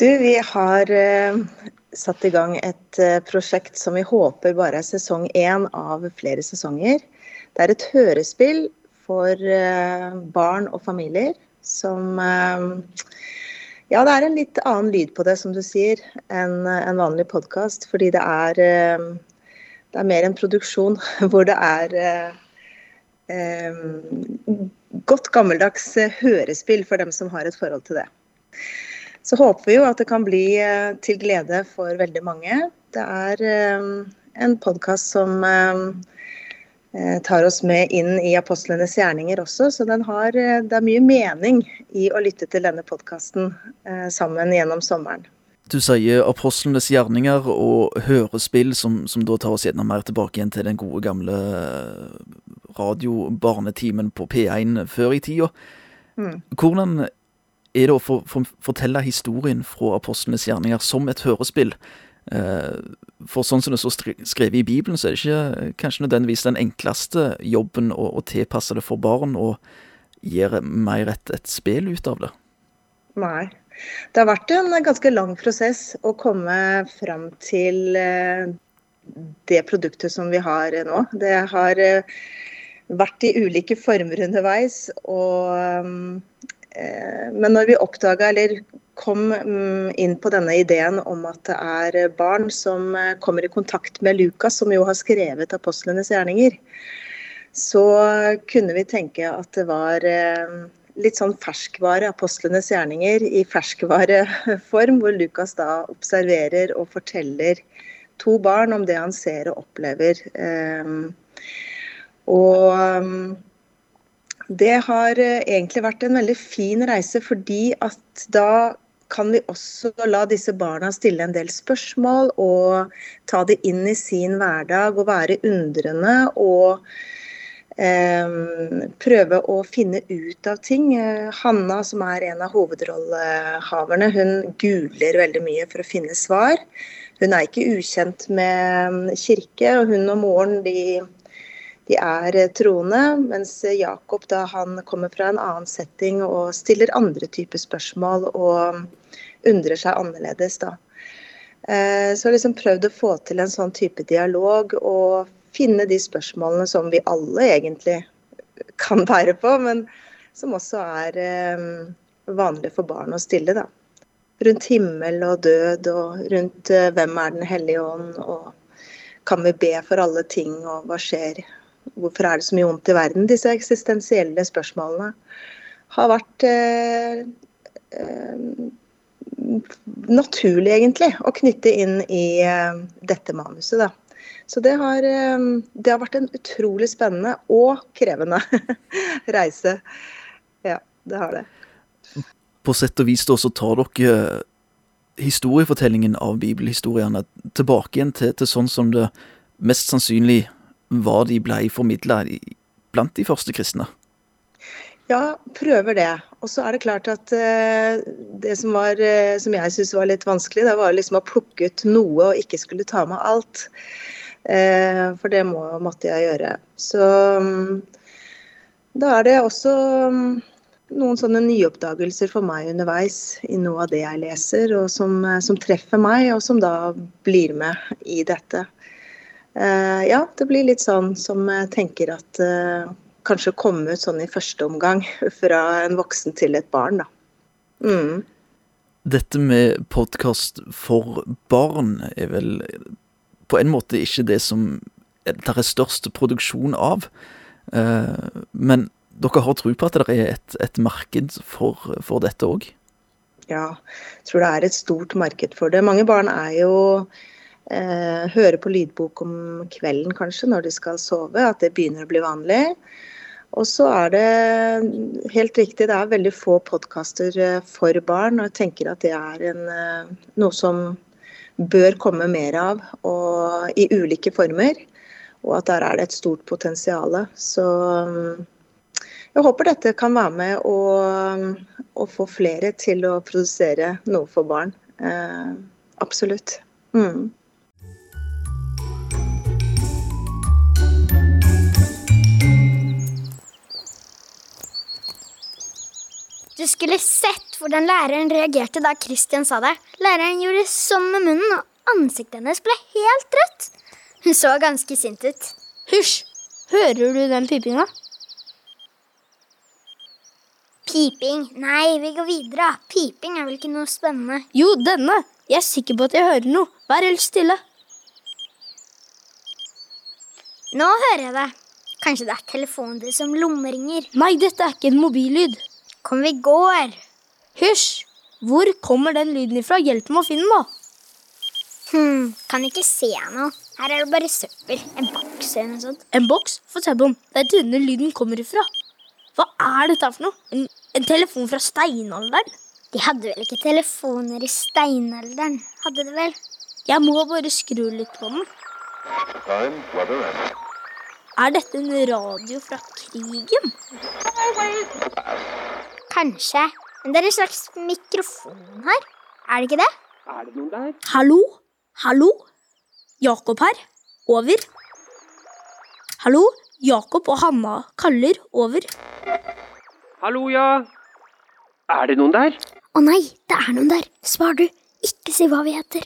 Du, vi har eh, satt i gang et eh, prosjekt som vi håper bare er sesong én av flere sesonger. Det er et hørespill for eh, barn og familier som Ja, det er en litt annen lyd på det, som du sier, enn en vanlig podkast. Fordi det er, det er mer en produksjon hvor det er eh, godt gammeldags hørespill for dem som har et forhold til det. Så håper vi jo at det kan bli eh, til glede for veldig mange. Det er eh, en podkast som eh, tar oss med inn i apostlenes gjerninger også, så den har, det er mye mening i å lytte til denne podkasten sammen gjennom sommeren. Du sier apostlenes gjerninger og hørespill, som, som da tar oss gjennom mer tilbake igjen til den gode gamle radiobarnetimen på P1 før i tida. Mm. Hvordan er det å for, for, fortelle historien fra apostlenes gjerninger som et hørespill? Eh, for sånn som det står skrevet i Bibelen, så er det ikke kanskje nødvendigvis den enkleste jobben å, å tilpasse det for barn, og gjøre mer et, et spill ut av det. Nei. Det har vært en ganske lang prosess å komme fram til eh, det produktet som vi har nå. Det har eh, vært i ulike former underveis. Og, men når vi oppdaga, eller kom mm, inn på denne ideen om at det er barn som eh, kommer i kontakt med Lukas, som jo har skrevet apostlenes gjerninger, så kunne vi tenke at det var eh, litt sånn ferskvare, apostlenes gjerninger i ferskvareform, hvor Lukas da observerer og forteller to barn om det han ser og opplever. Og um, det har eh, egentlig vært en veldig fin reise, fordi at da kan vi også la disse barna stille en del spørsmål og ta det inn i sin hverdag og være undrende og eh, prøve å finne ut av ting. Eh, Hanna, som er en av hovedrollehaverne, hun googler veldig mye for å finne svar. Hun er ikke ukjent med kirke, og hun og moren de, de er eh, troende. Mens Jakob da han kommer fra en annen setting og stiller andre typer spørsmål og undrer seg annerledes. da. Eh, Så jeg har liksom prøvd å få til en sånn type dialog og finne de spørsmålene som vi alle egentlig kan bære på, men som også er eh, vanlig for barn å stille. da rundt himmel og død, og rundt eh, hvem er Den hellige ånd, og kan vi be for alle ting, og hva skjer? Hvorfor er det så mye vondt i verden? Disse eksistensielle spørsmålene har vært eh, eh, naturlig, egentlig, å knytte inn i eh, dette manuset. da. Så det har, eh, det har vært en utrolig spennende og krevende reise. Ja, det har det. På sett og vis da, så tar dere eh, historiefortellingen av bibelhistoriene tilbake igjen til, til sånn som det mest sannsynlig var de blei formidla blant de første kristne. Ja, prøver det. Og så er det klart at eh, det som, var, eh, som jeg syns var litt vanskelig, det var liksom å plukke ut noe og ikke skulle ta med alt. Eh, for det må, måtte jeg gjøre. Så mm, da er det også mm, noen sånne nyoppdagelser for meg underveis i noe av det jeg leser, og som, som treffer meg, og som da blir med i dette. Eh, ja, det blir litt sånn som jeg tenker at eh, kanskje komme ut sånn i første omgang fra en voksen til et barn, da. Mm. Dette med podkast for barn er vel på en måte ikke det som det er størst produksjon av. Eh, men dere har tro på at det er et, et marked for, for dette òg? Ja, jeg tror det er et stort marked for det. Mange barn er jo eh, høre på lydbok om kvelden kanskje, når de skal sove. At det begynner å bli vanlig. Og så er det helt riktig, det er veldig få podkaster for barn. Og jeg tenker at det er en, eh, noe som bør komme mer av, og i ulike former. Og at der er det et stort potensial. Så mm, jeg håper dette kan være med å, å få flere til å produsere noe for barn. Eh, absolutt. Mm. Du skulle sett hvordan læreren reagerte da Christian sa det. Læreren gjorde sånn med munnen, og ansiktet hennes ble helt rødt. Hun så ganske sint ut. Hysj! Hører du den pipinga? Piping? Nei, vi går videre. Piping er vel ikke noe spennende. Jo, denne. Jeg er sikker på at jeg hører noe. Vær helt stille. Nå hører jeg det. Kanskje det er telefonen din som lommeringer. Nei, dette er ikke en mobillyd. Kom, vi går. Hysj! Hvor kommer den lyden ifra? Hjelp meg å finne den, da. Hm, kan ikke se noe. Her er det bare søppel. En boks eller noe sånt. En boks? Få se på den. Det er denne lyden kommer ifra. Hva er dette for noe? En, en telefon fra steinalderen? De hadde vel ikke telefoner i steinalderen? Hadde de vel? Jeg må bare skru litt på den. Er dette en radio fra krigen? Kanskje. Men det er en slags mikrofon her. Er det ikke det? Er det noen der? Hallo? Hallo? Jakob her. Over. Hallo? Jakob og Hanna kaller. Over. Hallo, ja. Er det noen der? Å nei, det er noen der. Svar du. Ikke si hva vi heter.